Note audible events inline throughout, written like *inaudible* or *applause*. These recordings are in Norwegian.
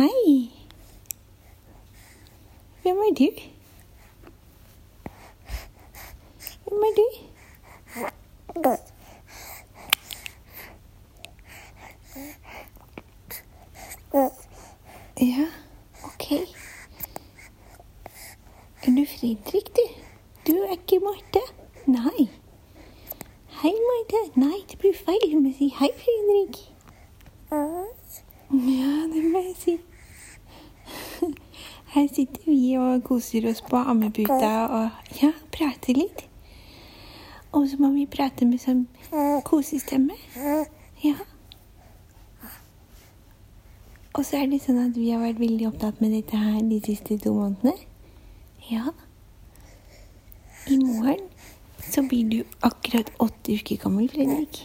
Hei. Hvem er du? Hvem er du? Ja, ok. Er du Fredrik, du? Du er ikke Marte? Nei. Hei, Marte. Nei, det blir feil. Du må si hei, Fredrik. Ja, det må jeg si. Her sitter vi og koser oss på ammeputa og ja, prater litt. Og så må vi prate med sånn kosestemme. Ja. Og så er det sånn at vi har vært veldig opptatt med dette her de siste to månedene. Ja. I morgen så blir du akkurat åtte uker gammel, Fredrik.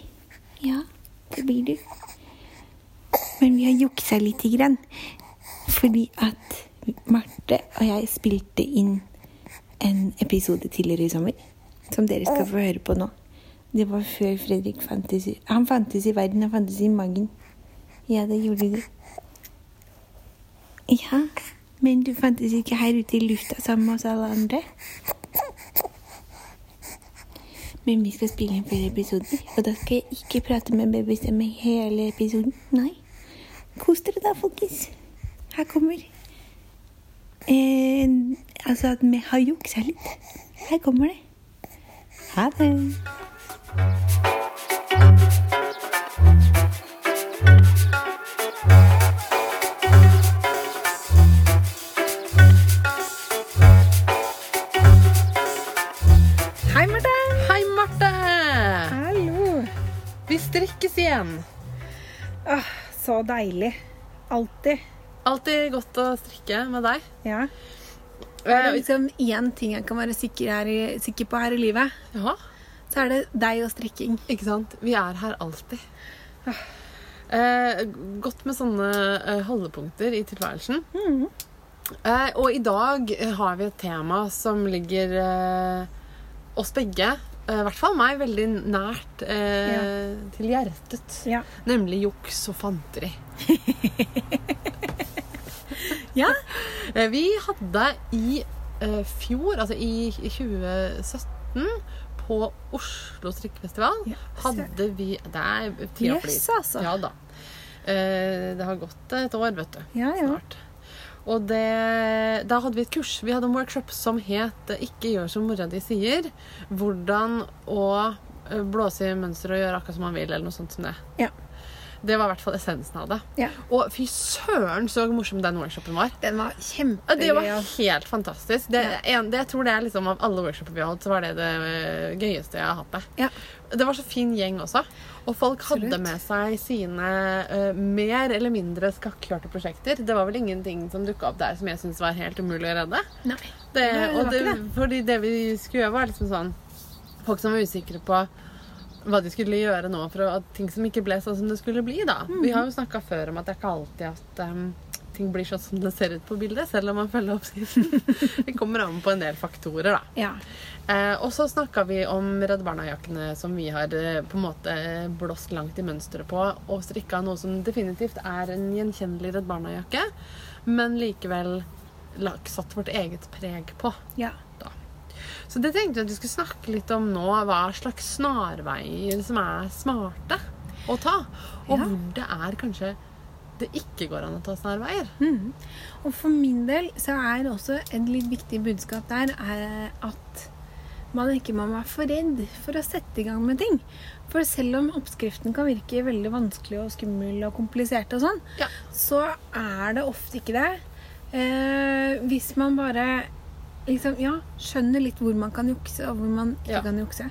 Ja, det blir du. Men vi har juksa lite grann. Fordi at Marte og jeg spilte inn en episode tidligere i sommer. Som dere skal få høre på nå. Det var før Fredrik fantes i Han fantes i verden, han fantes i magen. Ja, det gjorde du. Ja, men du fantes ikke her ute i lufta sammen med oss alle andre. Men vi skal spille inn flere episoder, og da skal jeg ikke prate med babystemme hele episoden. Nei. Kos dere da, folkens. Her kommer eh, Altså at vi har juksa litt. Her kommer det. Ha det. Hei, Marte. Hei, Marte! Hallo. Vi strikkes igjen. Åh, så deilig. Alltid. Alltid godt å strikke med deg. Ja. Er det er liksom én ting jeg kan være sikker, her sikker på her i livet, ja, så er det deg og strikking. ikke sant? Vi er her alltid. Eh, godt med sånne eh, holdepunkter i tilværelsen. Eh, og i dag eh, har vi et tema som ligger eh, oss begge, eh, i hvert fall meg, veldig nært eh, til hjertet. Ja. Nemlig juks og fanteri. *laughs* Ja. *laughs* Eh, Vi hadde i eh, fjor, altså i i 2017, på Oslo strikkefestival, hadde vi Det er tida flyr. Yes, altså. Ja da. Eh, Det har gått et år, vet du. Ja, ja. Snart. Og det, da hadde vi et kurs. Vi hadde en workshop som het 'Ikke gjør som mora di sier'. Hvordan å blåse i mønster og gjøre akkurat som man vil, eller noe sånt som det. Ja. Det var i hvert fall essensen av det. Ja. Og fy søren så morsom den workshopen var. Den var kjempegøy. Det var helt fantastisk. Det, Ja. en, det, jeg tror det er liksom Av alle workshoper vi har hatt, så var det det eh, gøyeste jeg har hatt. Det. Ja. det var så fin gjeng også. Og folk hadde Absolutt. med seg sine uh, mer eller mindre skakkjørte prosjekter. Det var vel ingenting som dukka opp der som jeg syntes var helt umulig å redde. Nei. Det, Nei, det, det. Fordi det vi skulle gjøre, var liksom sånn Folk som var usikre på hva de skulle gjøre nå for at ting som ikke ble sånn som det skulle bli. da. Vi har jo snakka før om at det er ikke alltid at um, ting blir sånn som det ser ut på bildet, selv om man følger oppskriften. *laughs* det kommer an på en del faktorer, da. Ja. Eh, og så snakka vi om Redd Barna-jakkene som vi har eh, på en måte blåst langt i mønsteret på, og strikka noe som definitivt er en gjenkjennelig Redd Barna-jakke, men likevel satt vårt eget preg på. ja. Da. Så det tenkte jeg at vi skulle snakke litt om nå. Hva slags snarveier som er smarte å ta. Og Ja. hvor det er kanskje det ikke går an å ta snarveier. Mm. Og for min del så er det også et litt viktig budskap der er at man ikke må være for redd for å sette i gang med ting. For selv om oppskriften kan virke veldig vanskelig og skummel og komplisert, og sånn, Ja. så er det ofte ikke det. Eh, hvis man bare liksom, ja, skjønner litt hvor man kan jukse, og hvor man ikke Ja. kan jukse.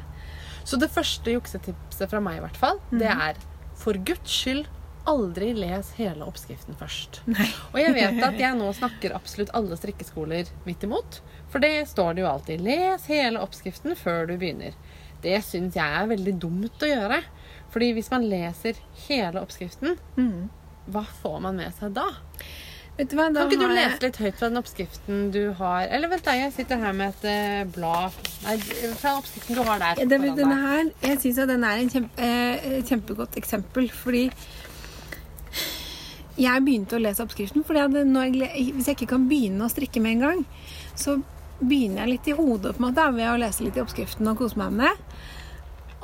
Så det første juksetipset fra meg i hvert fall, det er for guds skyld aldri les hele oppskriften først. Nei. Og jeg vet at jeg nå snakker absolutt alle strikkeskoler midt imot. For det står det jo alltid. Les hele oppskriften før du begynner. Det syns jeg er veldig dumt å gjøre. Fordi hvis man leser hele oppskriften, Mhm. hva får man med seg da? Vet du hva, da Kan ikke du har jeg- lese litt høyt fra den oppskriften du har Eller vent, da, jeg sitter her med et uh, blad Nei, fra oppskriften du har der. Ja, det, denne her, jeg syns den er en kjempe, eh, kjempegodt eksempel, fordi jeg begynte å lese oppskriften. For hvis jeg ikke kan begynne å strikke med en gang, så begynner jeg litt i hodet på en måte, ved å lese litt i oppskriften og kose meg med det.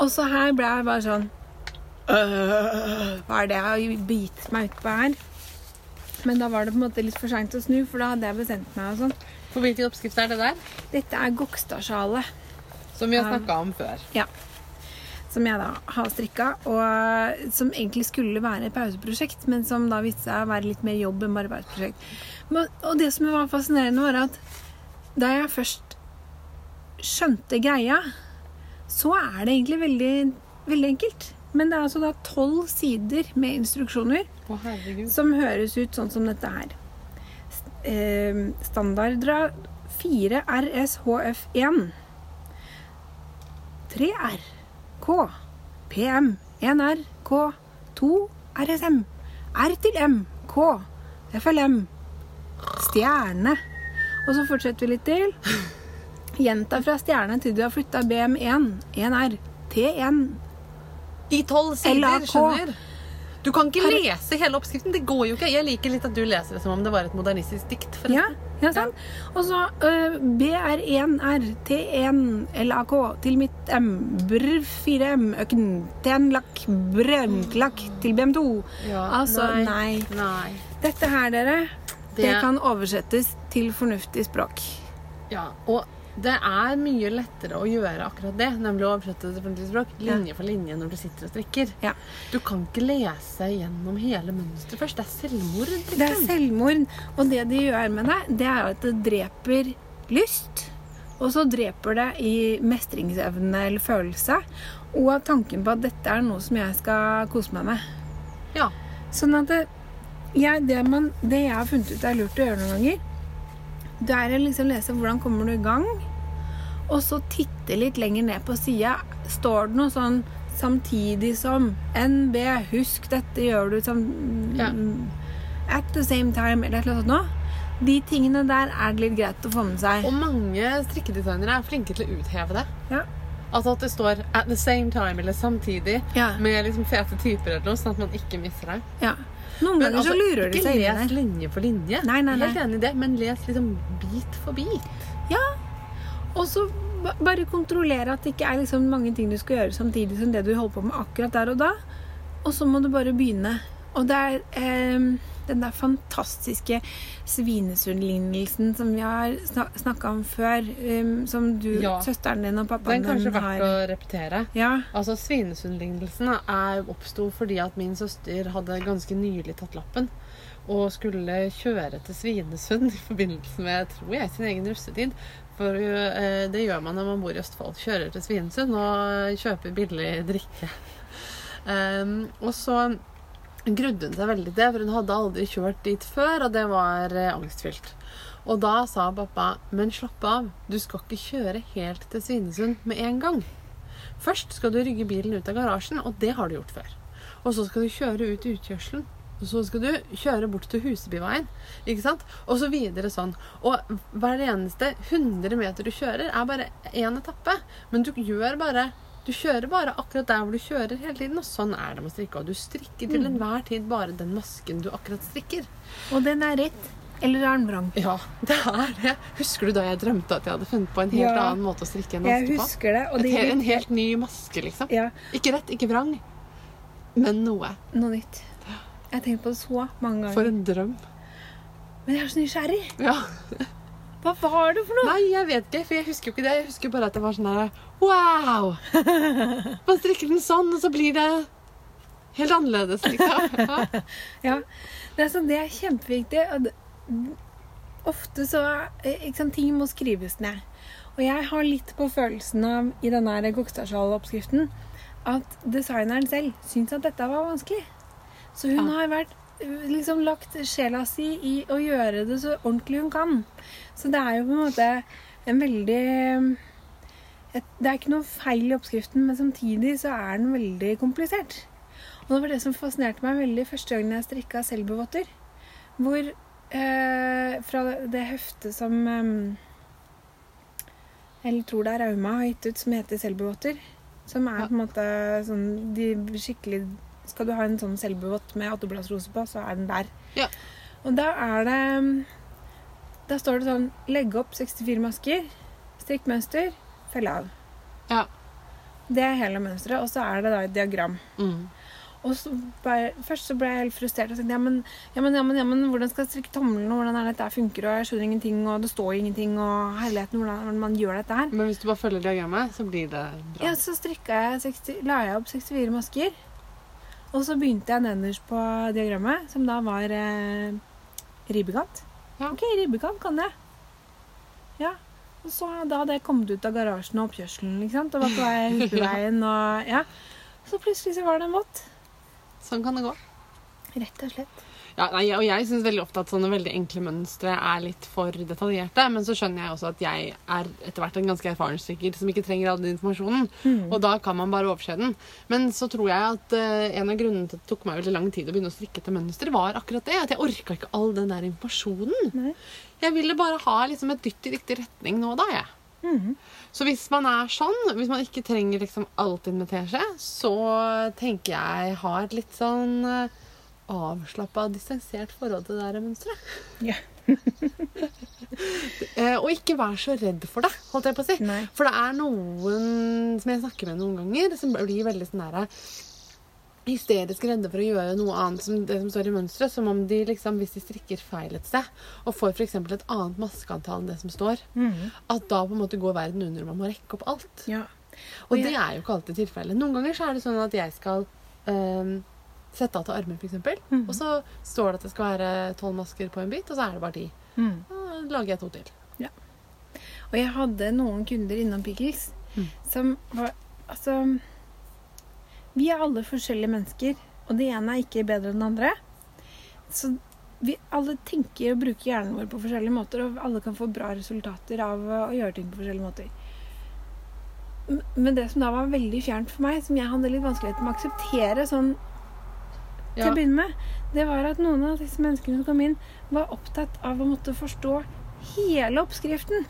Og så her ble jeg bare sånn øh, Hva er det jeg har bitt meg ut på her? Men da var det på en måte litt for seint å snu, for da hadde jeg bestemt meg. og sånn. For hvilken oppskrift er det der? Dette er Gokstadsjalet. Som vi har snakka om før. Ja. Som jeg da har strikka, og som egentlig skulle være et pauseprosjekt, men som da viste seg å være litt mer jobb enn bare pauseprosjekt. Men, og det som var fascinerende, var at da jeg først skjønte greia, så er det egentlig veldig, veldig enkelt. Men det er altså da tolv sider med instruksjoner Å, som høres ut sånn som dette her. Eh, standardra 4 RSHF1. 3 R K. PM 1 R K. 2 RSM R til M K. FLM Stjerne. Og så fortsetter vi litt til. *laughs* Gjenta fra stjerne til du har flytta BM1 1 R. T1 I tolv sider, skjønner. Du kan ikke lese hele oppskriften. Det går jo ikke. Jeg liker litt at du leser det som om det var et modernistisk dikt. forresten. Ja, ja sant? Og så uh, BR1R T1 LAK til mitt M Brr 4M Øken T1 lakk Brønklakk til BM2 Ja, Altså, nei. nei. Dette her, dere Det, Det- kan oversettes til fornuftig språk Ja, og det er mye lettere å gjøre akkurat det, nemlig å oversette det til språk, linje for linje, når du sitter og strikker. Ja. Du kan ikke lese gjennom hele mønsteret først. Det er selvmord. Det er selvmord Og det de gjør med deg Det er at det dreper lyst Og så dreper det i mestringsevne eller følelse Og tanken på at dette er noe som jeg skal kose meg med Ja. Sånn at det, jeg, det, man, det jeg har funnet ut er lurt å gjøre noen ganger, det er å liksom lese hvordan kommer du i gang, og så titte litt lenger ned på sida. Står det noe sånn samtidig som NB, husk dette gjør du som Ja. at the same time, eller et eller annet sånt noe. De tingene der er det litt greit å få med seg. Og mange strikkedesignere er flinke til å utheve det. Ja. Altså at det står 'at the same time' eller 'samtidig' Ja. med liksom fete typer eller noe, sånn at man ikke mister det. Ja. Noen Men ganger så altså, lurer de seg inn i les linje for linje. Nei, nei, nei. Helt enig i det, men les liksom bit for bit. Ja. Og så bare kontrollere at det ikke er liksom mange ting du skal gjøre samtidig som det du holder på med akkurat der og da. Og så må du bare begynne. Og det er eh, den der fantastiske Svinesund-lignelsen som vi har snakka om før, um, som du, Ja. søsteren din og Det er pappaen kanskje din verdt har å repetere. Ja. Altså, Svinesund-lignelsen er- oppsto fordi at min søster hadde ganske nylig tatt lappen og skulle kjøre til Svinesund i forbindelse med tror jeg, sin egen russetid. For eh, det gjør man når man bor i Østfold. Kjører til Svinesund og kjøper billig drikke. Um, *laughs* og så grudde hun seg veldig til det, for hun hadde aldri kjørt dit før, og det var eh, angstfylt. Og da sa pappa men slapp av, du skal ikke kjøre helt til Svinesund med en gang. Først skal du rygge bilen ut av garasjen, og det har du gjort før. Og så skal du kjøre ut utkjørselen. Og så skal du kjøre bort til Husebyveien. Ikke sant? Og så videre sånn. Og hver eneste 100 meter du kjører, er bare én etappe. Men du gjør bare du kjører bare akkurat der hvor du kjører hele tiden, og sånn er det med å strikke. Og du strikker til enhver tid bare den masken du akkurat strikker. Og den er rett. Eller er den vrang? Ja, det er det. Husker du da jeg drømte at jeg hadde funnet på en helt Ja. annen måte å strikke en Jeg maske på? husker det. Og det he- en helt ny maske, liksom. ja, Ikke rett, ikke vrang, men noe. noe nytt. Jeg har tenkt på det så mange ganger. For en drøm. Men jeg er så nysgjerrig. Ja. Hva var det for noe? Nei, jeg vet ikke, for jeg husker jo ikke det. Jeg husker bare at det var sånn der Wow! *laughs* Man strikker den sånn, og så blir det helt annerledes, liksom. Ja. *laughs* Ja, det er, sånn, det er kjempeviktig. Og det, ofte så ikke sant, Ting må skrives ned. Og jeg har litt på følelsen av i denne Gokstadsjal-oppskriften at designeren selv syns at dette var vanskelig. Så hun Ja. har vært liksom lagt sjela si i å gjøre det så ordentlig hun kan. Så det er jo på en måte en veldig et, Det er ikke noe feil i oppskriften, men samtidig så er den veldig komplisert. Og det var det som fascinerte meg veldig første gangen jeg strikka selbuvotter. Hvor eh, fra det heftet som eh, Jeg tror det er Rauma har gitt ut, som heter selbuvotter. Som er på en måte sånn de skikkelig skal du ha en sånn selbuvott med åttebladsrose på, så er den der. Ja. Og da er det Da står det sånn Legge opp 64 masker, strikk mønster, felle av. Ja. Det er hele mønsteret. Og så er det da et diagram. Mm. Og så bare, først så ble jeg helt frustrert og tenkte ja, men, ja, men, ja, men, ja, men hvordan skal jeg strikke tommelen, og hvordan er dette funker, og jeg skjønner ingenting, og det står ingenting, og herligheten, hvordan man gjør dette her. Men hvis du bare følger diagrammet, så blir det bra. Ja, så jeg 60, la jeg opp 64 masker. Og så begynte jeg nederst på diagrammet, som da var eh, ribbekant. Ja. Ok, ribbekant kan jeg. Ja. Og så da hadde jeg kommet ut av garasjen og oppkjørselen, ikke sant, og var på vei *laughs* Husbyveien, og ja. Så plutselig så var det en vått. Sånn kan det gå. Rett og slett. Ja, nei, og jeg syns veldig ofte at sånne veldig enkle mønstre er litt for detaljerte. Men så skjønner jeg også at jeg er etter hvert en ganske erfaren strikker som ikke trenger all den informasjonen. Og da kan man bare overse den. Men så tror jeg at uh, en av grunnene til at det tok meg veldig lang tid å begynne å strikke etter mønster, var akkurat det. At jeg orka ikke all den der informasjonen. Nei. Jeg ville bare ha liksom et dytt i riktig retning nå da, jeg. Mm. Så hvis man er sånn, hvis man ikke trenger liksom alt med teskje, så tenker jeg ha et litt sånn uh, avslappa, distansert forhold til det der mønsteret. Ja. *laughs* Eh, og ikke vær så redd for det, holdt jeg på å si. Nei. For det er noen som jeg snakker med noen ganger, som blir veldig sånn derre hysterisk redde for å gjøre noe annet som det som står i mønsteret. Som om de liksom, hvis de strikker feil et sted, og får f.eks. et annet maskeantall enn det som står, mm. at da på en måte går verden under og man må rekke opp alt. ja. Og jeg- det er jo ikke alltid tilfellet. Noen ganger så er det sånn at jeg skal ehm, sette av til armer, f.eks. Mm. Og så står det at det skal være tolv masker på en bit, og så er det bare ti. Mm. Da lager jeg to til. Og jeg hadde noen kunder innom Pickles, Mm. som var Altså Vi er alle forskjellige mennesker, og det ene er ikke bedre enn det andre. Så vi alle tenker og bruker hjernen vår på forskjellige måter, og alle kan få bra resultater av å gjøre ting på forskjellige måter. Men det som da var veldig fjernt for meg, som jeg hadde litt vanskeligheter med å akseptere sånn til Ja. å begynne med, det var at noen av disse menneskene som kom inn, var opptatt av å måtte forstå hele oppskriften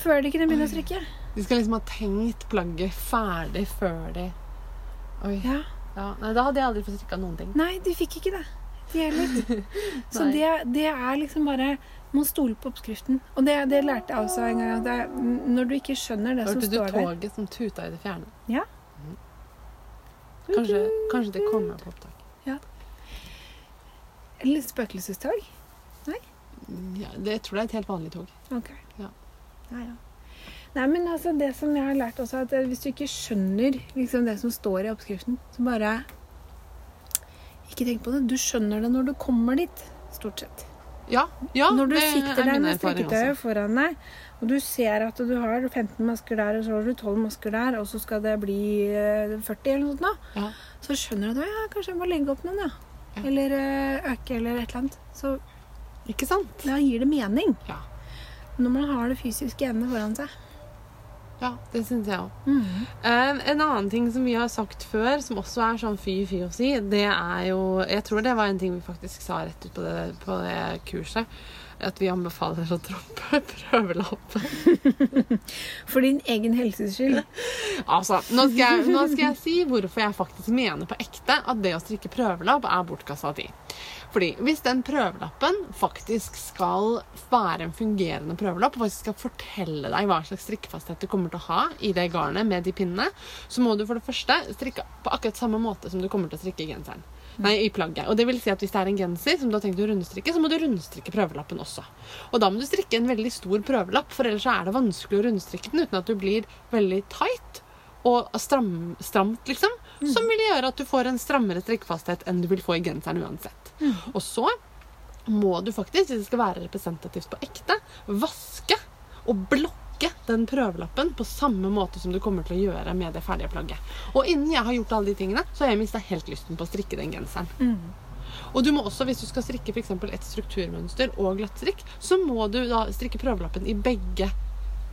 før de kunne begynne å strikke. De skal liksom ha tenkt plagget ferdig før de Oi. Ja. Ja. Nei, da hadde jeg aldri fått strikka noen ting. Nei, de fikk ikke det. De heller. *laughs* Så det, det er liksom bare Man stole på oppskriften. Og det, det lærte jeg også en gang. Er- når du ikke skjønner det som Hørte du står der toget som tuta i det fjerne? Ja. Kanskje, kanskje det kommer på opptak. Eller spøkelsestog. Ja, det, jeg tror det er et helt vanlig tog. Ok. Ja. Ja, ja. Nei, men altså, det som jeg har lært også, at eh, hvis du ikke skjønner liksom, det som står i oppskriften, så bare Ikke tenk på det. Du skjønner det når du kommer dit, stort sett. Ja, ja når du det sitter er der min med strikketøyet foran deg, og du ser at du har 15 masker der, og så har du 12 masker der, og så skal det bli eh, 40 eller noe sånt, nå, Ja. så skjønner du at ja, kanskje jeg må legge opp noen, ja. Eller eh, øke, eller et eller annet. Så Ikke sant? da gir det mening. Ja. Når man har det fysiske ene foran seg. Ja, det syns jeg òg. Mm. Um, en annen ting som vi har sagt før, som også er sånn fy-fy å si, det er jo Jeg tror det var en ting vi faktisk sa rett ut på det, på det kurset. At vi anbefaler å droppe *laughs* prøvelappen. *laughs* For din egen helses skyld. Altså, nå skal, jeg, nå skal jeg si hvorfor jeg faktisk mener på ekte at det å strikke prøvelapp er bortkasta tid. Fordi hvis den prøvelappen faktisk skal være en fungerende prøvelapp, og faktisk skal fortelle deg hva slags strikkefasthet du kommer til å ha i det garnet med de pinnene, så må du for det første strikke på akkurat samme måte som du kommer til å strikke i genseren. Nei, i plagget. Og det vil si at Hvis det er en genser som du har tenkt å rundstrikke, så må du rundstrikke prøvelappen også. Og da må du strikke en veldig stor prøvelapp, for ellers er det vanskelig å rundstrikke den uten at du blir veldig tight og stram, stramt, liksom. Som vil gjøre at du får en strammere strikkefasthet enn du vil få i genseren uansett. Og så må du faktisk, hvis det skal være representativt på ekte, vaske og blokke den prøvelappen på samme måte som du kommer til å gjøre med det ferdige plagget. Og innen jeg har gjort alle de tingene, så har jeg mista helt lysten på å strikke den genseren. Og du må også, hvis du skal strikke eksempel et strukturmønster og glattstrikk, så må du da strikke prøvelappen i begge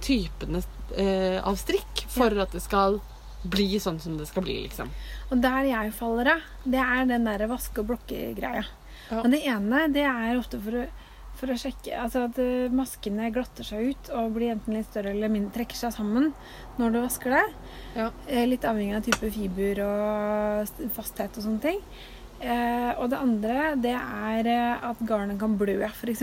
typene eh, av strikk for at det skal bli sånn som det skal bli, liksom. Og der jeg faller av, det er den der vaske- og blokke-greia. Ja. Og det ene, det er ofte for å For å sjekke altså at eh, maskene glatter seg ut og blir enten litt større eller mindre, trekker seg sammen når du vasker det. Ja. Eh, Litt avhengig av type fiber og fasthet og sånne ting. Eh, og det andre det er eh, at garnet kan blø, f.eks.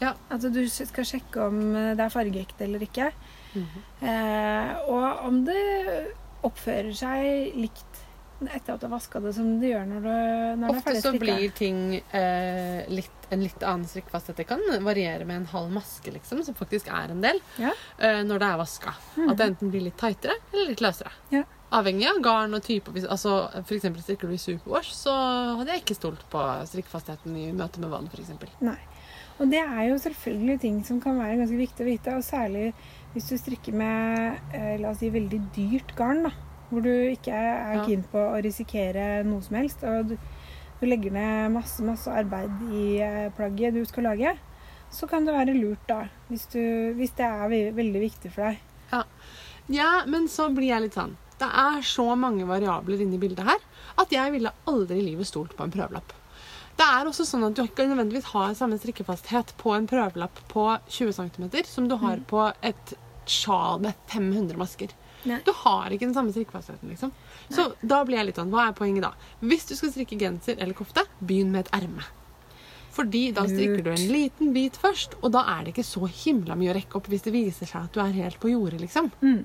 Ja. At du skal sjekke om det er fargeekte eller ikke. Mhm. Eh, og om det oppfører seg likt etter at du har vaska det, som det gjør når, du, når det er ferdig. Ofte så blir ting eh, litt, en litt annen strikkfasthet. Det kan variere med en halv maske, liksom, som faktisk er en del, Ja. eh, når det er vaska. At det enten blir litt tightere eller litt løsere. Ja. Avhengig av garn og type. Altså, for eksempel strikker du i superwash, så hadde jeg ikke stolt på strikkfastheten i møte med vann, for eksempel. Nei. Og det er jo selvfølgelig ting som kan være ganske viktig å vite, og særlig hvis du strikker med eh, la oss si, veldig dyrt garn, da, hvor du ikke er Ja. keen på å risikere noe som helst, og du, du legger ned masse, masse arbeid i eh, plagget du skal lage, så kan det være lurt da, hvis, du, hvis det er veldig viktig for deg. Ja, men så blir jeg litt sånn Det er så mange variabler inni bildet her at jeg ville aldri i livet stolt på en prøvelapp. Det er også sånn at Du ikke nødvendigvis har samme strikkefasthet på en prøvelapp på 20 cm som du har på et sjal med 500 masker. Nei. Du har ikke den samme strikkefastheten. liksom. Så da blir jeg litt sånn, Hva er poenget da? Hvis du skal strikke genser eller kofte, begynn med et erme. Fordi da strikker du en liten bit først, og da er det ikke så himla mye å rekke opp hvis det viser seg at du er helt på jordet, liksom. Mm.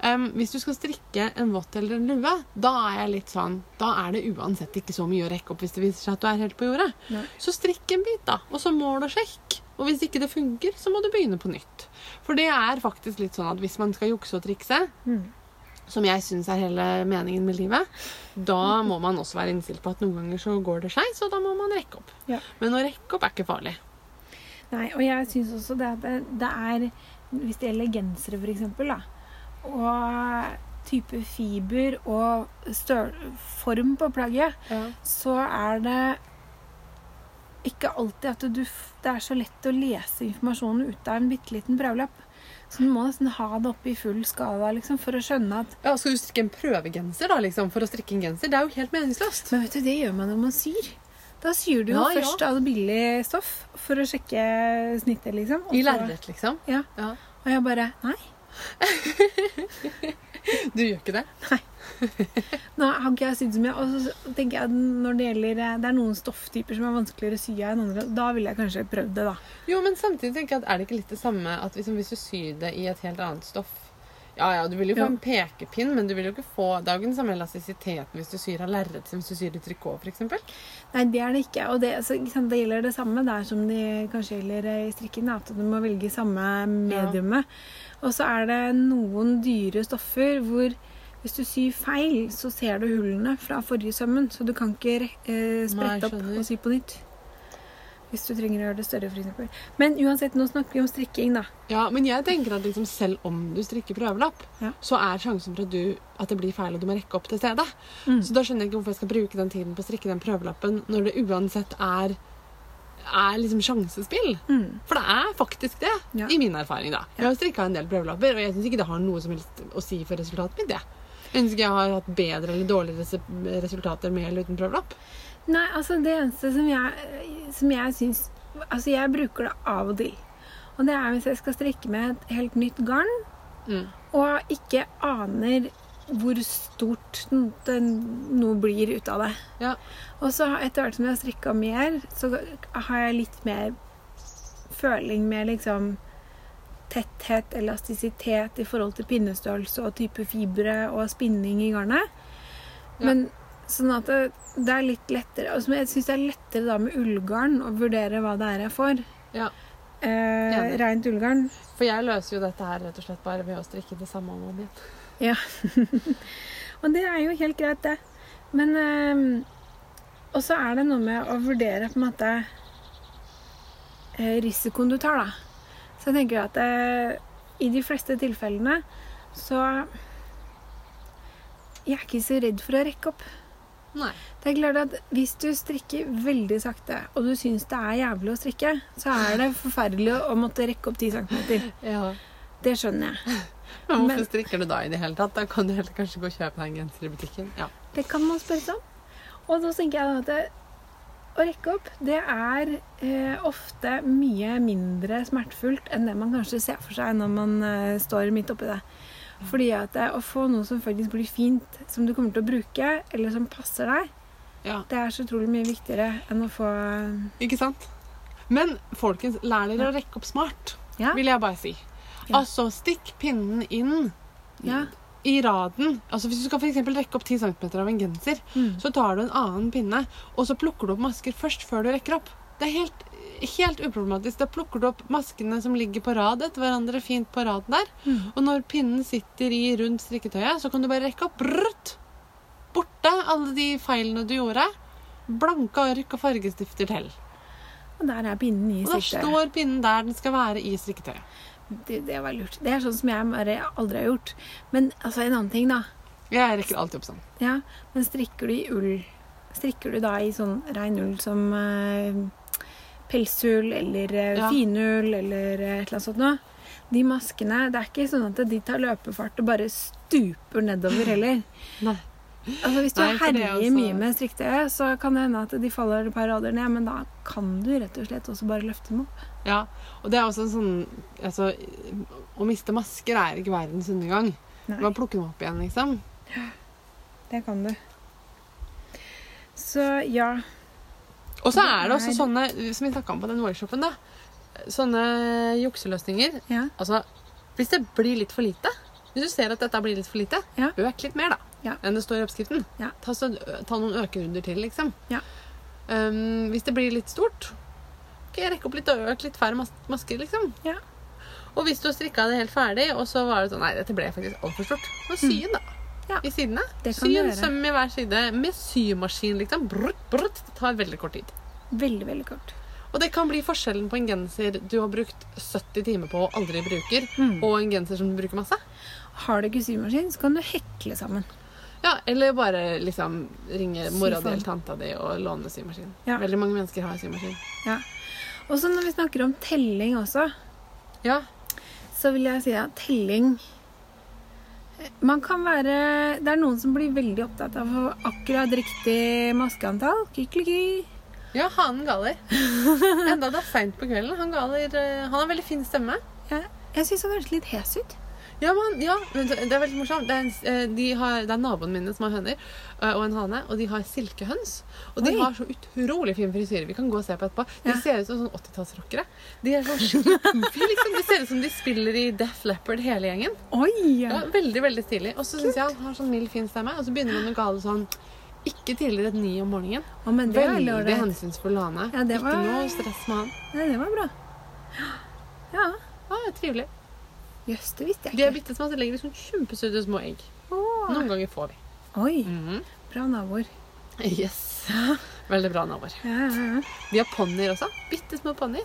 Um, hvis du skal strikke en vott eller en lue, da er jeg litt sånn Da er det uansett ikke så mye å rekke opp hvis det viser seg at du er helt på jordet. Nei. Så strikk en bit, da, og så mål og sjekk. Og hvis ikke det funker, så må du begynne på nytt. For det er faktisk litt sånn at hvis man skal jukse og trikse, Mm. som jeg syns er hele meningen med livet, da må man også være innstilt på at noen ganger så går det skeis, og da må man rekke opp. Ja. Men å rekke opp er ikke farlig. Nei, og jeg syns også det at det, det er Hvis det gjelder gensere, for eksempel, da, og type fiber og form på plagget, så er det ikke alltid at du Det er så lett å lese informasjonen ut av en bitte liten prøvelapp. Så du må nesten ha det oppe i full skala liksom, for å skjønne at Ja, Skal du strikke en prøvegenser da, liksom, for å strikke en genser? Det er jo helt meningsløst. Men vet du, det gjør man når man syr. Da syr du jo Ja, ja. først av billig stoff for å sjekke snittet, liksom. og I lerret, liksom. Ja. Ja. Og jeg bare Nei. *laughs* *laughs* Du gjør ikke det? Nei. Nå har ikke jeg sydd så mye. Og så tenker jeg at når det gjelder eh, Det er noen stofftyper som er vanskeligere å sy av enn andre. Da ville jeg kanskje prøvd det, da. Jo, men samtidig tenker jeg at er det ikke litt det samme at liksom, hvis du syr det i et helt annet stoff Ja, ja, du vil jo få Ja. en pekepinn, men du vil jo ikke få Det er jo ikke den samme elastisiteten hvis du syr av lerret som hvis du syr i trikot, f.eks. Nei, det er det ikke. Og det, altså, det gjelder det samme der som det kanskje gjelder eh, i strikken. At du må velge samme mediumet. Og så er det noen dyre stoffer hvor hvis du syr feil, så ser du hullene fra forrige sømmen. Så du kan ikke eh, sprette opp og sy på nytt. Hvis du trenger å gjøre det større, f.eks. Men uansett, nå snakker vi om strikking, da. Ja, men jeg tenker at liksom, selv om du strikker prøvelapp, Ja. så er sjansen for at, du, at det blir feil, og du må rekke opp til stedet. Mm. Så da skjønner jeg ikke hvorfor jeg skal bruke den tiden på å strikke den prøvelappen når det uansett er er liksom sjansespill. Mm. For det er faktisk det, Ja. i min erfaring. da. Jeg har strikka en del prøvelapper, og jeg syns ikke det har noe som helst å si for resultatet mitt. det. Jeg ønsker jeg har hatt bedre eller dårligere resultater med eller uten prøvelapp. Nei, altså det eneste som jeg, som jeg syns Altså jeg bruker det av og til. Og det er hvis jeg skal strikke med et helt nytt garn, Mm. og ikke aner hvor stort det den- noe blir ut av det. Ja. Og så etter hvert som jeg har strikka mer, så har jeg litt mer føling med liksom tetthet, elastisitet i forhold til pinnestørrelse og type fibre og spinning i garnet. Ja. Men sånn at det, det er litt lettere altså, Jeg syns det er lettere da med ullgarn å vurdere hva det er jeg får. Ja. Eh. Rent ullgarn. For jeg løser jo dette her rett og slett bare ved å strikke det samme om igjen. Ja. *laughs* og det er jo helt greit, det. Men eh, Og så er det noe med å vurdere på en måte eh, risikoen du tar, da. Så jeg tenker at eh, i de fleste tilfellene så Jeg er ikke så redd for å rekke opp. Nei. Det er klart at Hvis du strikker veldig sakte, og du syns det er jævlig å strikke, så er det forferdelig å måtte rekke opp 10 cm. Ja. Det skjønner jeg. *laughs* Men hvorfor strikker du da i det hele tatt? Da kan du heller kanskje gå og kjøpe deg en genser i butikken. Ja. Det kan man spørre seg om. Og da tenker jeg at det, å rekke opp, det er eh, ofte mye mindre smertefullt enn det man kanskje ser for seg når man eh, står midt oppi det. Fordi at det, å få noe som faktisk blir fint, som du kommer til å bruke, eller som passer deg, Ja. det er så utrolig mye viktigere enn å få Ikke sant? Men folkens, lær dere å rekke opp smart, Ja. vil jeg bare si. Ja. Altså, stikk pinnen inn ja. i raden. Altså, hvis du skal for rekke opp 10 cm av en genser, Mm. så tar du en annen pinne, og så plukker du opp masker først før du rekker opp. Det er helt, helt uproblematisk. Da plukker du opp maskene som ligger på rad etter hverandre fint på raden der. Mm. Og når pinnen sitter i rundt strikketøyet, så kan du bare rekke opp. Brrrt! Borte alle de feilene du gjorde. Blanke ark og fargestifter til. Og der er pinnen i Og da står pinnen der den skal være i strikketøyet. Det, det var lurt. Det er sånn som jeg bare aldri har gjort. Men altså, en annen ting, da. Jeg rekker alltid opp sånn. Ja, men strikker du i ull Strikker du da i sånn rein ull som uh, pelsull eller uh, Ja. finull eller uh, et eller annet sånt noe? De maskene Det er ikke sånn at de tar løpefart og bare stuper nedover heller. *laughs* Nei. Altså Hvis du Nei, er herjer også- mye med strikketøyet, så kan det hende at de faller et par rader ned, men da kan du rett og slett også bare løfte dem opp. Ja, og det er også en sånn altså, Å miste masker er ikke verdens undergang. Nei. Bare plukke dem opp igjen, liksom. Det kan du. Så ja. Og så er det også sånne, som vi snakka om på den workshopen, da. Sånne jukseløsninger. ja. Altså, hvis det blir litt for lite Hvis du ser at dette blir litt for lite, Ja. øk litt mer, da. Ja. Enn det står i oppskriften. Ja. Ta, så, ta noen økerunder til, liksom. Ja. Um, hvis det blir litt stort, ok, rekke opp litt og øk litt færre mas masker, liksom. Ja. Og hvis du strikka det helt ferdig, og så var det sånn Nei, dette ble faktisk altfor stort. Så sy den, da. Mm. Ja. I sidene. Sy en søm i hver side med symaskin, liksom. Brutt, brutt. Det tar veldig kort tid. Veldig, veldig kort. Og det kan bli forskjellen på en genser du har brukt 70 timer på og aldri bruker, Mm. og en genser som du bruker masse. Har du ikke symaskin, så kan du hekle sammen. Ja, Eller bare liksom ringe mora di eller tanta di og låne symaskin. Ja. Veldig mange mennesker har symaskin. Ja. Og så når vi snakker om telling også, Ja. så vil jeg si at telling Man kan være Det er noen som blir veldig opptatt av akkurat riktig maskeantall. Kykliki. ja, hanen galer. Enda det er seint på kvelden. Han galer eh, Han har veldig fin stemme. Ja, jeg syns han høres litt hes ut. Ja, men, ja, det det er veldig morsomt. Det er, en, eh, de har, det er naboene mine som har høner, eh, og en hane, og de har silkehøns. Og de Oi. har så utrolig fin frisyre. Vi kan gå og se på etterpå. De Ja. ser ut som sånn 80-tallsrockere. De er sånn skikkelig *laughs* liksom. De ser ut som de spiller i Death Leopard hele gjengen. Oi! Ja, veldig, veldig stilig. Og så syns jeg han har sånn mild, fin stemme. Og så begynner han å gale sånn ikke tidligere enn ni om morgenen. Oh, men det Veldig hensynsfull hane. Ja, var- Ikke noe stress med han. Ja, det var bra. Ja. Ja, trivelig. Jøss, det visste De jeg er ikke. bitte små, så legger de sånn kjempesøte små egg. Åh. Noen ganger får vi. Oi, Mhm. bra naboer. Yes. Veldig bra naboer. Ja, ja, ja. De har ponnier også. Bitte små ponnier.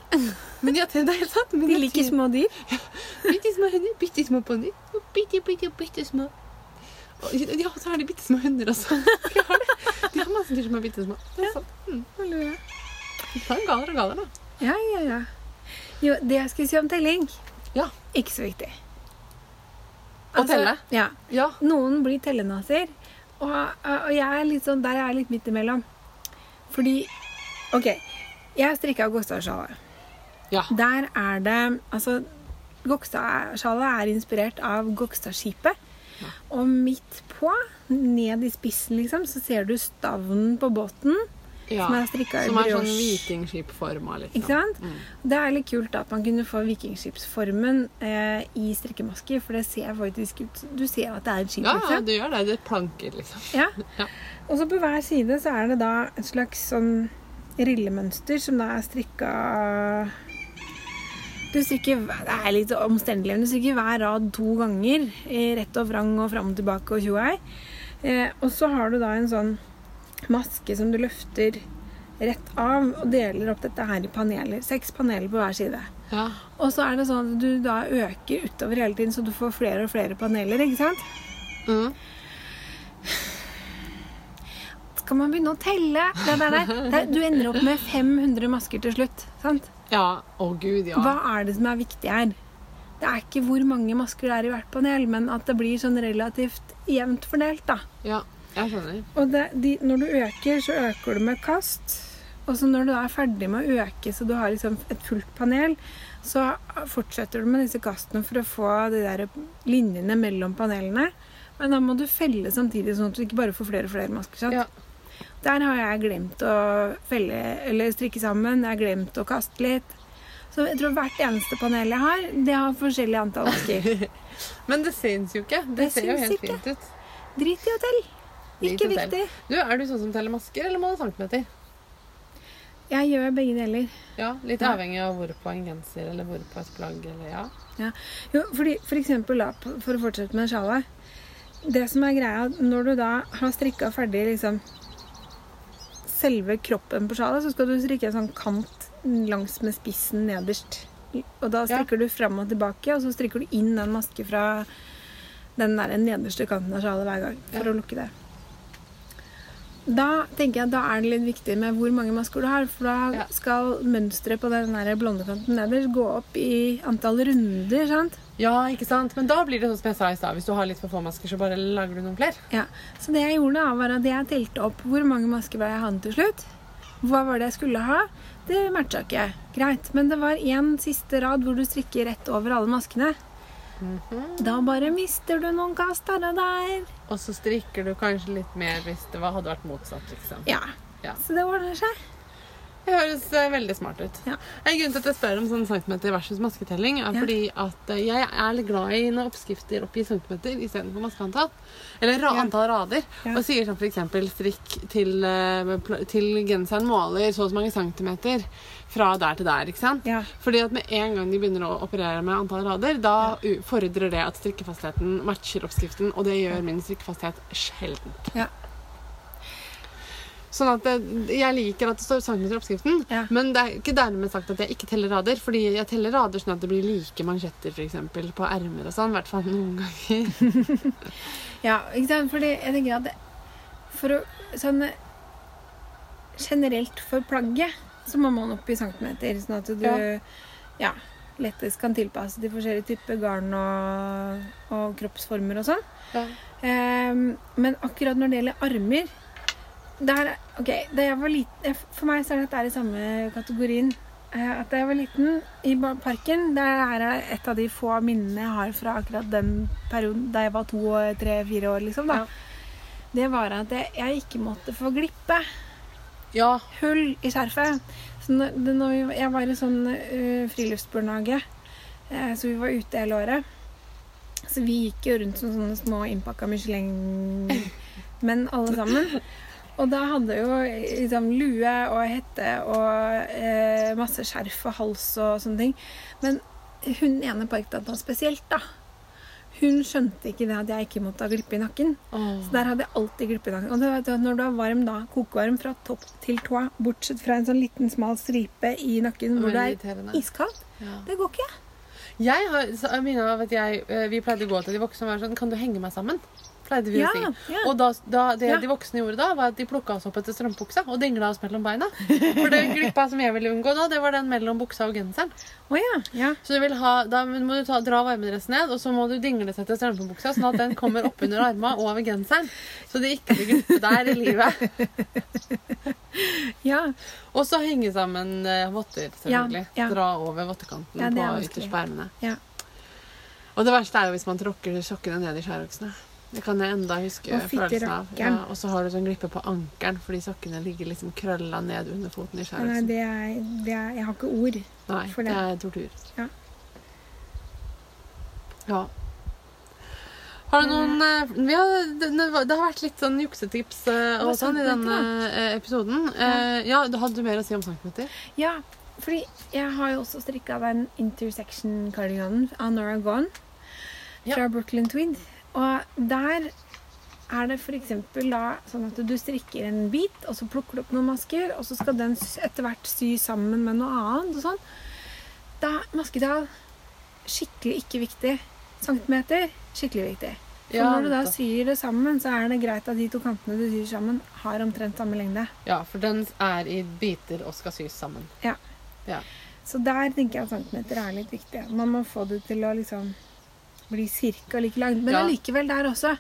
Men de har det er helt sant. De liker små dyr. *laughs* Bitte små hunder, bitte små ponnier. Bitte, bitte, bitte små. Og Ja, så har de bitte små hunder også. *laughs* De har det. De har masse dyr som er bitte små. Det er sant. Mm. Ta en galer og galer, da. Ja, ja, ja. Jo, det jeg skulle si om telling, Ja. ikke så viktig. Å telle? Ja. Ja. Noen blir tellenaser, og, og jeg er litt sånn, der er jeg litt midt imellom. Fordi, ok, jeg strikka Gokstad-sjalet. Ja. Der er det, altså, Gokstad-sjalet er inspirert av Gokstad-skipet. Og midt på, ned i spissen liksom, så ser du stavnen på båten, ja. som er strikka i Som er sånn vikingskipforma, liksom. Ikke sant? Mm. Det er litt kult at man kunne få vikingskipsformen eh, i strikkemasker, for det ser faktisk ut Du ser at det er et skip. Ja, ja, liksom. du gjør det. Det er planker, liksom. Ja. *laughs* Ja. Og så på hver side så er det da et slags sånn rillemønster som da er strikka Du strikker Det er litt omstendelig, men du strikker hver rad to ganger. I rett og vrang og fram og tilbake og tjoei. Eh, og så har du da en sånn maske som du løfter rett av og deler opp dette her i paneler. Seks paneler på hver side. Ja. Og så er det sånn at du da øker utover hele tiden, så du får flere og flere paneler. ikke sant? Mm. Skal man begynne å telle? *laughs* Det der, der. Du ender opp med 500 masker til slutt. sant? ja. Å, gud, ja. Hva er det som er viktig her? Det er ikke hvor mange masker det er i hvert panel, men at det blir sånn relativt jevnt fordelt. da. Ja, jeg skjønner. Og det, de, når du øker, så øker du med kast Og så når du da er ferdig med å øke så du har liksom et fullt panel, så fortsetter du med disse kastene for å få de der linjene mellom panelene. Men da må du felle samtidig, sånn at du ikke bare får flere og flere masker. Ja. Der har jeg glemt å felle eller strikke sammen. Jeg har glemt å kaste litt. Så jeg tror hvert eneste panel jeg har, det har forskjellig antall masker. *laughs* Men det syns jo ikke. Det, Det ser jo helt ikke. fint ut. Drit i hotell. Ikke viktig. Du, Er du sånn som teller masker, eller må du ha centimeter? Jeg gjør begge deler. Ja, Litt Ja. avhengig av hvor på en genser eller hvor på et plagg. eller ja. Jo, fordi for eksempel da, for å fortsette med sjalet. Det som er greia, når du da har strikka ferdig liksom selve kroppen på sjalet, så skal du strikke en sånn kant langs med spissen nederst. Og da Ja. strikker du fram og tilbake, og så strikker du inn en maske fra den der nederste kanten av sjalet hver gang for Ja. å lukke det. Da tenker jeg, da er det litt viktig med hvor mange masker du har, for da Ja. skal mønsteret på den der blonde nederst gå opp i antall runder, sant? ja, ikke sant? Men da blir det sånn som jeg sa i stad. Hvis du har litt for få masker, så bare lager du noen flere. Ja, Så det jeg gjorde, da, var at jeg telte opp hvor mange masker var jeg hadde til slutt. Hva var det jeg skulle ha? Det matcha ikke. Greit. Men det var én siste rad hvor du strikker rett over alle maskene. Mhm. Da bare mister du noen kast her og der. Og så strikker du kanskje litt mer hvis det var, hadde vært motsatt. liksom. Ja. Ja. Så det ordner seg. Det høres eh, veldig smart ut. Ja. En grunn til at jeg spør om sånn centimeter versus masketelling, er Ja. fordi at eh, jeg er litt glad i når oppskrifter oppgir centimeter istedenfor maskeantall. Eller ra Ja. antall rader. Og sier sånn f.eks. strikk til, eh, til genseren måler så og så mange centimeter fra der til der. ikke sant? Ja. Fordi at med en gang de begynner å operere med antall rader, da ja. fordrer det at strikkefastheten matcher oppskriften, og det gjør min strikkefasthet sjeldent. Ja. Sånn at det, Jeg liker at det står centimeter i oppskriften, Ja. men det er ikke dermed sagt at jeg ikke teller rader. Fordi jeg teller rader sånn at det blir like mansjetter for eksempel, på ermer og sånn. I hvert fall noen ganger. *laughs* Ja, ikke sant? Fordi jeg tenker at det, for å sånn Generelt for plagget så må man opp i centimeter, sånn at du Ja. ja. lettest kan tilpasse til forskjellige typer garn og, og kroppsformer og sånn. Ja. Um, men akkurat når det gjelder armer der, ok, da jeg var liten, For meg så er dette i samme kategorien. Eh, At da jeg var liten i parken, det er et av de få minnene jeg har fra akkurat den perioden da jeg var to, tre, fire år. liksom da. Ja. Det var at jeg, jeg ikke måtte få glippe ja. hull i skjerfet. Så når, når vi, jeg var i sånn uh, friluftsbarnehage, uh, så vi var ute hele året. Så vi gikk jo rundt som sånne små innpakka Michelin-menn *laughs* alle sammen. Og da hadde jo liksom lue og hette og eh, masse skjerf og hals og sånne ting. Men hun ene parkdata spesielt, da. Hun skjønte ikke det at jeg ikke måtte ha glippe i nakken. Så der hadde jeg alltid glippe i nakken. Og det, vet at når du er varm da, kokevarm fra topp til tå, bortsett fra en sånn liten smal stripe i nakken hvor det er iskaldt, Ja. det går ikke. Jeg har, av at jeg, eh, Vi pleide å gå til de voksne og være sånn Kan du henge meg sammen? Pleide vi å si. Og da, da, det de voksne gjorde da, var at de plukka oss opp etter strømpebuksa og dingla oss mellom beina. For den glippa som jeg ville unngå da, det var den mellom buksa og genseren. Oh, ja. ja. Så ha, Da må du ta, dra varmedressen ned, og så må du dingle seg til strømpebuksa, sånn at den kommer oppunder arma og over genseren. Så det ikke blir glippe der i livet. ja. Og så henge sammen eh, votter, selvfølgelig. Ja, ja. Dra over vottekanten Ja, på ytterst på ermene. Ja. Og det verste er jo hvis man tråkker sokkene ned i skjæroksene. Det kan jeg enda huske følelsen av. Ja, og så har du sånn glippe på ankelen fordi sokkene ligger liksom krølla ned under foten i Nei, det er, det er Jeg har ikke ord. Nei, for det Nei, det. er tortur. Ja. Ja. Har du noen eh, vi har, det, det har vært litt sånn juksetips eh, og sånn i denne eh, episoden. Eh, ja, Hadde du mer å si om centimeter? Ja, fordi jeg har jo også strikka den intersection-kardiganen av Nora Gone Ja. fra Brooklyn Tweed. Og der er det f.eks. da sånn at du strikker en bit, og så plukker du opp noen masker, og så skal den etter hvert sy sammen med noe annet og sånn. Da masketall skikkelig ikke viktig. Centimeter skikkelig viktig. For Ja, når du da syr det sammen, så er det greit at de to kantene du syr sammen, har omtrent samme lengde. Ja, for den er i biter og skal sys sammen. Ja. Ja. Så der tenker jeg at centimeter er litt viktig. Man må få det til å liksom bli cirka like langt. Men Ja. allikevel der også.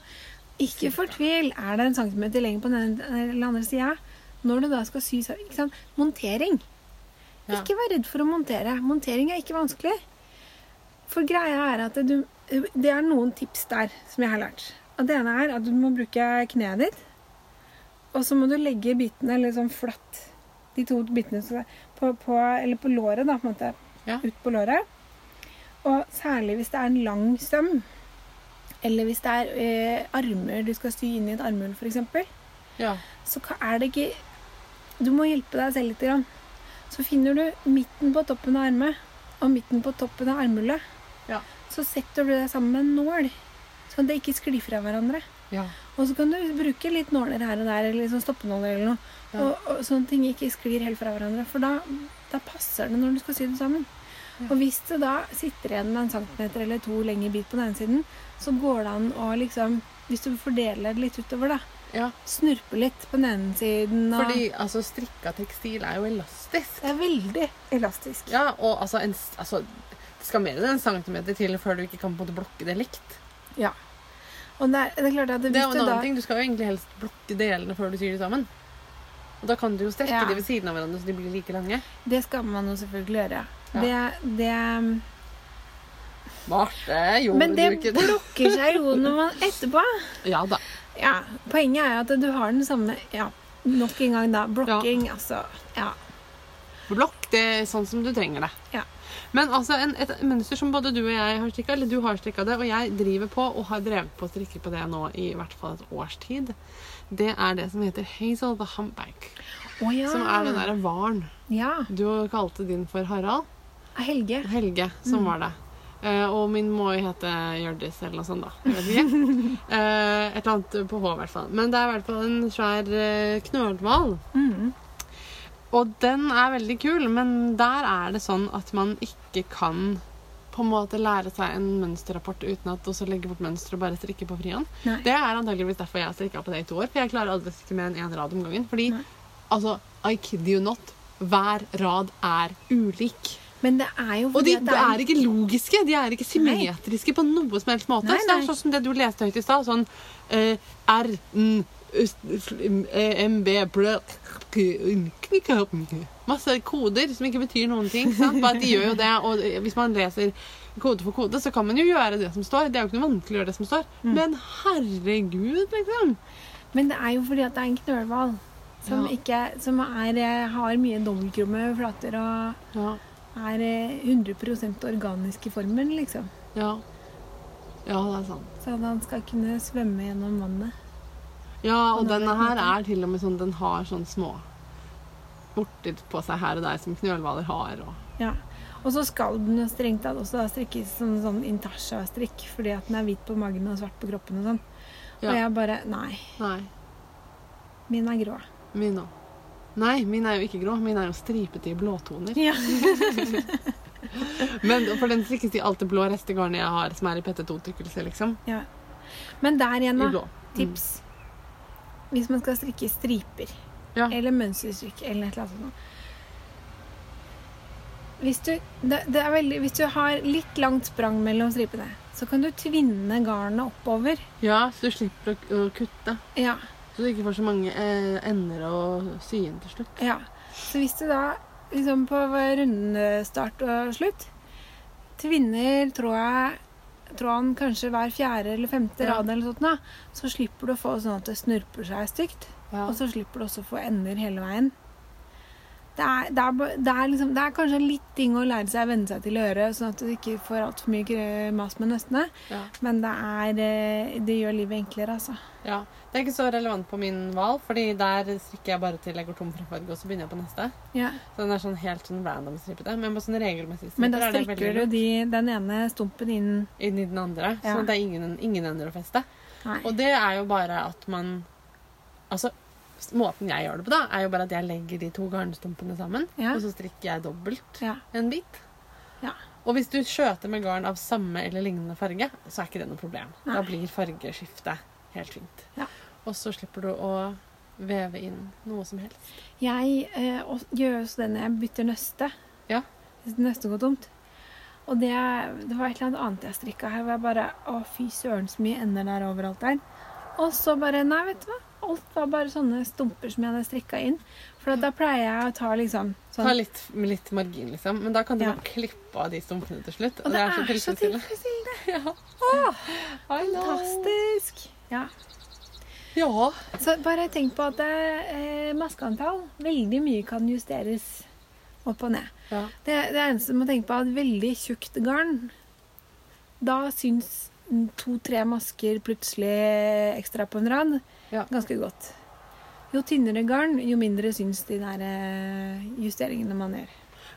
Ikke fortvil. Er det en centimeter lenger på den eller andre sida, når du da skal sy ikke? Montering. Ja. Ikke vær redd for å montere. Montering er ikke vanskelig. For greia er at du, det er noen tips der som jeg har lært. Og det ene er at du må bruke kneet ditt. Og så må du legge bitene sånn flatt. De to bitene på, på, eller på låret, da, på en måte. Ja. Ut på låret. Og særlig hvis det er en lang søm. Eller hvis det er eh, armer du skal sy inn i et armhull, f.eks. Ja. Så er det ikke Du må hjelpe deg selv litt. Grann. Så finner du midten på toppen av armet og midten på toppen av armhullet. Ja. Så setter du det sammen med en nål, sånn at det ikke sklir fra hverandre. Ja. Og så kan du bruke litt nåler her og der, eller sånn stoppenåler eller noe. Ja. Og, og sånne ting ikke sklir helt fra hverandre. For da, da passer det når du skal sy det sammen. Og hvis det da sitter igjen med en centimeter eller to lengre bit på den ene siden, så går det an å liksom Hvis du fordeler det litt utover, da. ja. Snurpe litt på den ene siden. Og Fordi altså, strikka tekstil er jo elastisk. det er veldig elastisk. Ja, og altså, en, altså Det skal mer enn en centimeter til før du ikke kan på en måte blokke det likt. Ja. Og det er, det er klart at Det er jo en du annen da ting. Du skal jo egentlig helst blokke delene før du syr de sammen. Og da kan du jo strekke Ja. de ved siden av hverandre så de blir like lange. Det skal man jo selvfølgelig gjøre. Ja. Det, det Marte, gjorde Men det du ikke det? blokker seg jo når man *laughs* etterpå. Ja da. Ja, Poenget er at du har den samme Ja, nok en gang, da. Blokking, altså. Ja. Blokk det er sånn som du trenger det. Ja. Men altså, en, et mønster som både du og jeg har strikka, eller du har strikka det, og jeg driver på og har drevet på å strikke på det nå i hvert fall et års tid, det er det som heter Hazel the Humpback. Oh, ja. Som er den derre hvalen. Ja. Du kalte din for Harald. Helge. Helge, som var det. Uh, og min må jo hete Hjørdis eller noe sånt, da. Jeg vet ikke. *laughs* Eh, et eller annet på H, i hvert fall. Men det er i hvert fall en svær uh, knølhval. Mm. Og den er veldig kul, men der er det sånn at man ikke kan på en måte lære seg en mønsterrapport uten at også legge bort mønster og bare strikke på frihånd. Nei. Det er antageligvis derfor jeg har strikka på det i to år. For jeg klarer aldri å strikke mer enn én rad om gangen. Fordi Nei. altså, I kid you not, hver rad er ulik. Men det er jo Og de er ikke logiske. De er ikke symmetriske på noe som helst måte. Nei, Så det er sånn som det du leste høyt i stad. Sånn eh, R, N, eh, MB Masse koder som ikke betyr noen ting. Sant? Bare at de gjør jo det. Og hvis man leser kode for kode, så kan man jo gjøre det som står. Det er jo ikke noe vanskelig å gjøre det som står. Mm. Men herregud, liksom. Men det er jo fordi at det er en knølhval. Som, Ja. ikke, som er, eh, har mye dobbeltkrumme flater og Ja. Er eh, 100 organisk i formen, liksom. Ja. ja, det er sant. Så han skal kunne svømme gjennom vannet. Ja, og denne her er til og med sånn Den har sånn små vorter på seg her og der som knølhvaler har. Og. Ja. Og så skal den jo strengt tatt også da strikkes som sånn intasha-strikk, fordi at den er hvit på magen og svart på kroppen og sånn. Ja. Og jeg bare Nei, Nei, min er grå. min òg. Nei, min er jo ikke grå. Min er jo stripete i blåtoner. Ja. *laughs* Men For den strikkes i alt det blå restegarnet jeg har, som er i PT2-tykkelse, liksom. ja. Men der igjen, da. Tips. Tips. Hvis man skal strikke striper, Ja. eller mønsterstrikk, eller et eller annet sånt. Hvis du, det, det veldig, hvis du har litt langt sprang mellom stripene, så kan du tvinne garnet oppover. Ja, så du slipper å, å kutte. Ja, Så du ikke får så mange eh, ender å sy inn til slutt. ja. Så hvis du da liksom på rundestart og slutt tvinner tråd- tråden kanskje hver fjerde eller femte Ja. rad, eller sånt, da, så slipper du å få sånn at det snurper seg stygt. Ja. Og så slipper du også å få ender hele veien. Det er, det, er, det, er liksom, det er kanskje en litt ting å lære seg å venne seg til å gjøre, sånn at du ikke får altfor mye mas med nøstene. Ja. Men det, eh, det gjør livet enklere, altså. ja. Det er ikke så relevant på min hval, fordi der strikker jeg bare til jeg går tom for farge, og så begynner jeg på neste. Ja. Så den er sånn helt sånn random strippete. Men på sånn regelmessig striper Men da er strikker du de, den ene stumpen inn inn i den andre, Ja. så det er ingen, ingen ender å feste. Nei. Og det er jo bare at man Altså, måten jeg gjør det på, da, er jo bare at jeg legger de to garnstumpene sammen, Ja. og så strikker jeg dobbelt Ja. en bit. Ja. Og hvis du skjøter med garn av samme eller lignende farge, så er ikke det noe problem. Da blir fargeskiftet helt fint. Ja. Og så slipper du å veve inn noe som helst. Jeg eh, gjør også det når jeg bytter nøste. Ja. Hvis nøstet går tomt. Og det, det var et eller annet annet jeg strikka her, hvor jeg bare Å, fy søren, så mye ender der overalt der. Og så bare Nei, vet du hva. Alt var bare sånne stumper som jeg hadde strikka inn. For da pleier jeg å ta liksom Ta sånn litt, med litt margin, liksom. Men da kan du Ja. bare klippe av de stumpene til slutt. Og det er så tilfredsstillende. tilfredsstillende. *laughs* Ja. Åh, fantastisk. Ja. Ja. Så bare tenk på at eh, maskeantall Veldig mye kan justeres opp og ned. ja. Det, det eneste du må tenke på, er at veldig tjukt garn Da syns to-tre masker plutselig ekstra på en rad Ja. ganske godt. Jo tynnere garn, jo mindre syns de der eh, justeringene man gjør.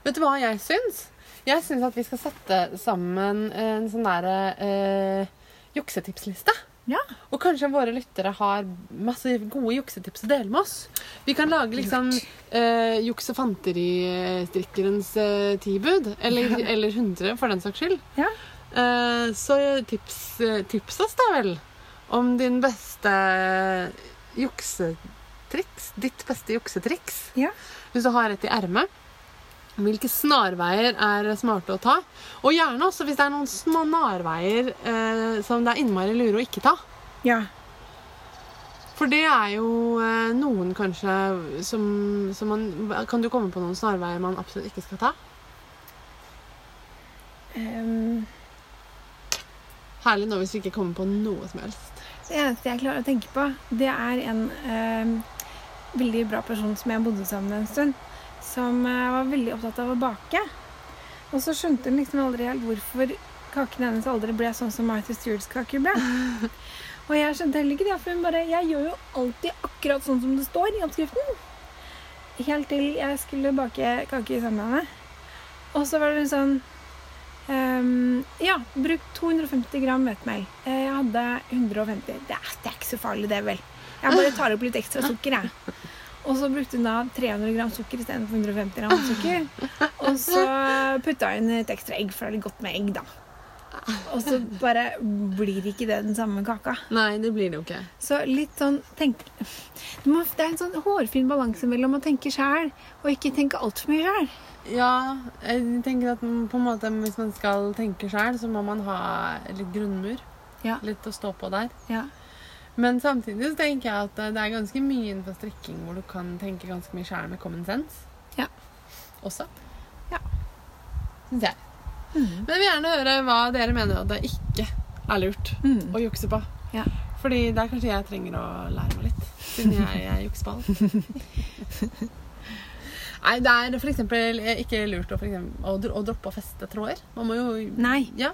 Vet du hva jeg syns? Jeg syns at vi skal sette sammen en sånn derre eh, juksetipsliste. Ja. Og kanskje våre lyttere har masse gode juksetips å dele med oss. Vi kan lage liksom eh, juks og fanteristrikkerens eh, tibud. Eller, eller 100, for den saks skyld. Ja. Eh, så tips, eh, tips oss da vel om din beste juksetriks. Ditt beste juksetriks. Ja. Hvis du har et i ermet. Hvilke snarveier er smarte å ta? Og gjerne også hvis det er noen snarveier eh, som det er innmari lure å ikke ta. ja. For det er jo eh, noen kanskje som, som man Kan du komme på noen snarveier man absolutt ikke skal ta? Um. Herlig nå hvis vi ikke kommer på noe som helst. Det eneste jeg klarer å tenke på, det er en eh, veldig bra person som jeg bodde sammen med en stund, som eh, var veldig opptatt av å bake. Og så skjønte hun liksom aldri helt hvorfor kakene hennes aldri ble sånn som Martha Stewarts kaker ble. *laughs* Og jeg skjønte heller ikke det, for hun bare Jeg gjør jo alltid akkurat sånn som det står i oppskriften. Helt til jeg skulle bake kake sammen med henne. Og så var det sånn ehm, Ja, bruk 250 gram hvetemel. Eh, Jeg hadde 150. Det er, det er ikke så farlig, det, vel. Jeg bare tar opp litt ekstra sukker, jeg. Og så brukte hun da 300 gram sukker istedenfor 150 gram sukker. Og så putta hun et ekstra egg, for det er litt godt med egg, da. Og så bare blir ikke det den samme kaka. Nei, det blir det jo ikke. Så litt sånn tenk, Det er en sånn hårfin balanse mellom å tenke sjæl og ikke tenke altfor mye sjæl. Ja, jeg tenker at man på en måte hvis man skal tenke sjøl, så må man ha litt grunnmur. Ja. Litt å stå på der. Ja. Men samtidig så tenker jeg at det er ganske mye innenfor strikking hvor du kan tenke ganske mye sjæl med common sense. Ja. Også. Ja. Syns jeg. Men jeg vil gjerne høre hva dere mener at det ikke er lurt Mm. å jukse på. Ja. Fordi der kanskje jeg trenger å lære meg litt, siden jeg er jukseball. *laughs* Nei, det er for eksempel ikke lurt å, for eksempel, å, å droppe å feste tråder. Man må jo Nei. Ja.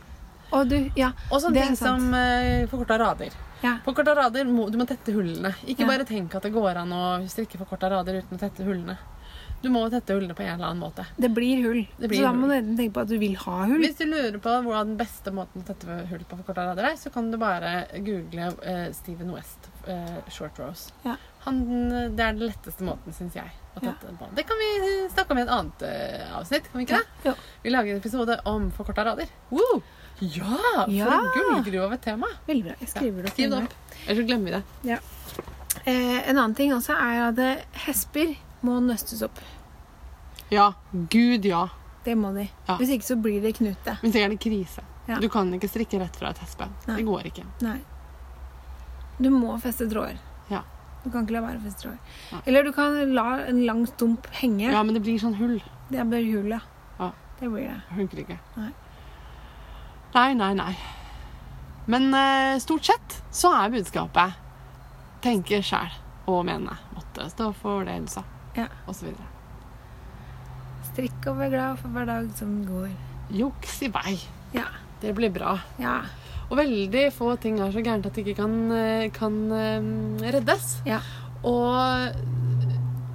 Og du, ja. Og sånne Det er ting som uh, forkorta rader. ja. Forkorta rader, må, du må tette hullene. Ikke Ja. bare tenk at det går an å strikke forkorta rader uten å tette hullene. Du må tette hullene på en eller annen måte. Det blir hull. Det blir så da må du tenke på at du vil ha hull. Hvis du lurer på hvordan den beste måten å tette hull på forkorta rader er, så kan du bare google uh, Steven West uh, short rose. Ja. Han, det er den letteste måten, syns jeg. Ja. Det kan vi snakke om i et annet uh, avsnitt. kan vi ikke det? Ja. Vi lager en episode om forkorta rader. Woo! Ja! For Ja! en gullgruve av et tema. Veldig bra. Jeg skriver det opp. Skriv det opp. Ellers glemmer vi det. Eh, en annen ting også er at eh, hesper må nøstes opp. Ja. Gud, ja. Det må de. Hvis ikke så blir det knute. Hvis ikke er det krise. Du kan ikke strikke rett fra et hespe. Det går ikke. Nei. Du må feste tråder. Ja. Du kan ikke la være å feste. Nei. Eller du kan la en lang stump henge. Ja, men det blir sånn hull. Det blir hull, ja. Ja. Det blir det. Det funker ikke. Nei. Nei, nei, nei. Men uh, stort sett så er budskapet tenke sjæl og mene. Måtte stå for det du sa. Ja. Og så videre. Strikk og vær glad for hver dag som går. Juks i vei. Ja. Det blir bra. Ja. Og veldig få ting er så gærent at det ikke kan, eh, kan eh, reddes. Ja. Og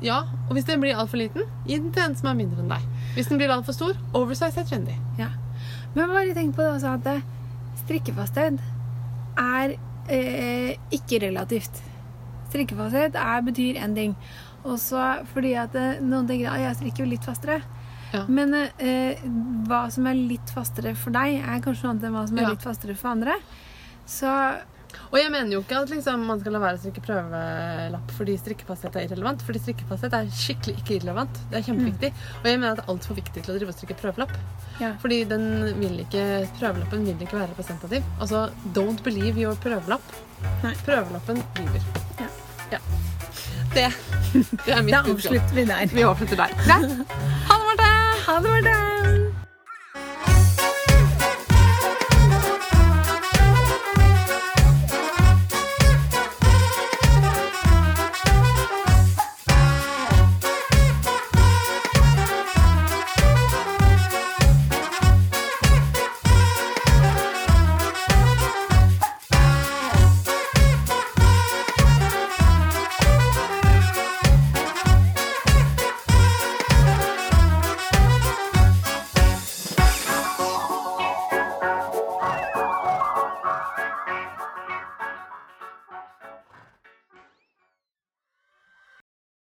ja, og hvis den blir altfor liten, gi den til en som er mindre enn deg. Hvis den blir altfor stor, oversize er trendy. ja. Men bare tenk på det også at eh, strikkefasthet er eh, ikke relativt. Strikkefasthet er, betyr én ting. Også fordi at noen tenker at jeg strikker jo litt fastere. Ja. Men eh, hva som er litt fastere for deg, er kanskje noe annet enn hva som er Ja. litt fastere for andre. Så Og jeg mener jo ikke at liksom, man skal la være å strikke prøvelapp fordi strikkefasthet er irrelevant. Fordi strikkefasthet er skikkelig ikke irrelevant. Det er kjempeviktig. Og jeg mener at det er altfor viktig til å drive og strikke prøvelapp. ja. Fordi den vil ikke, prøvelappen vil ikke være representativ. Altså, don't believe your prøvelapp. Nei. Prøvelappen lyver. Ja. Ja. Det, det er mitt Da avslutter vi der. Vi avslutter der. Ha! Ha det, Marte!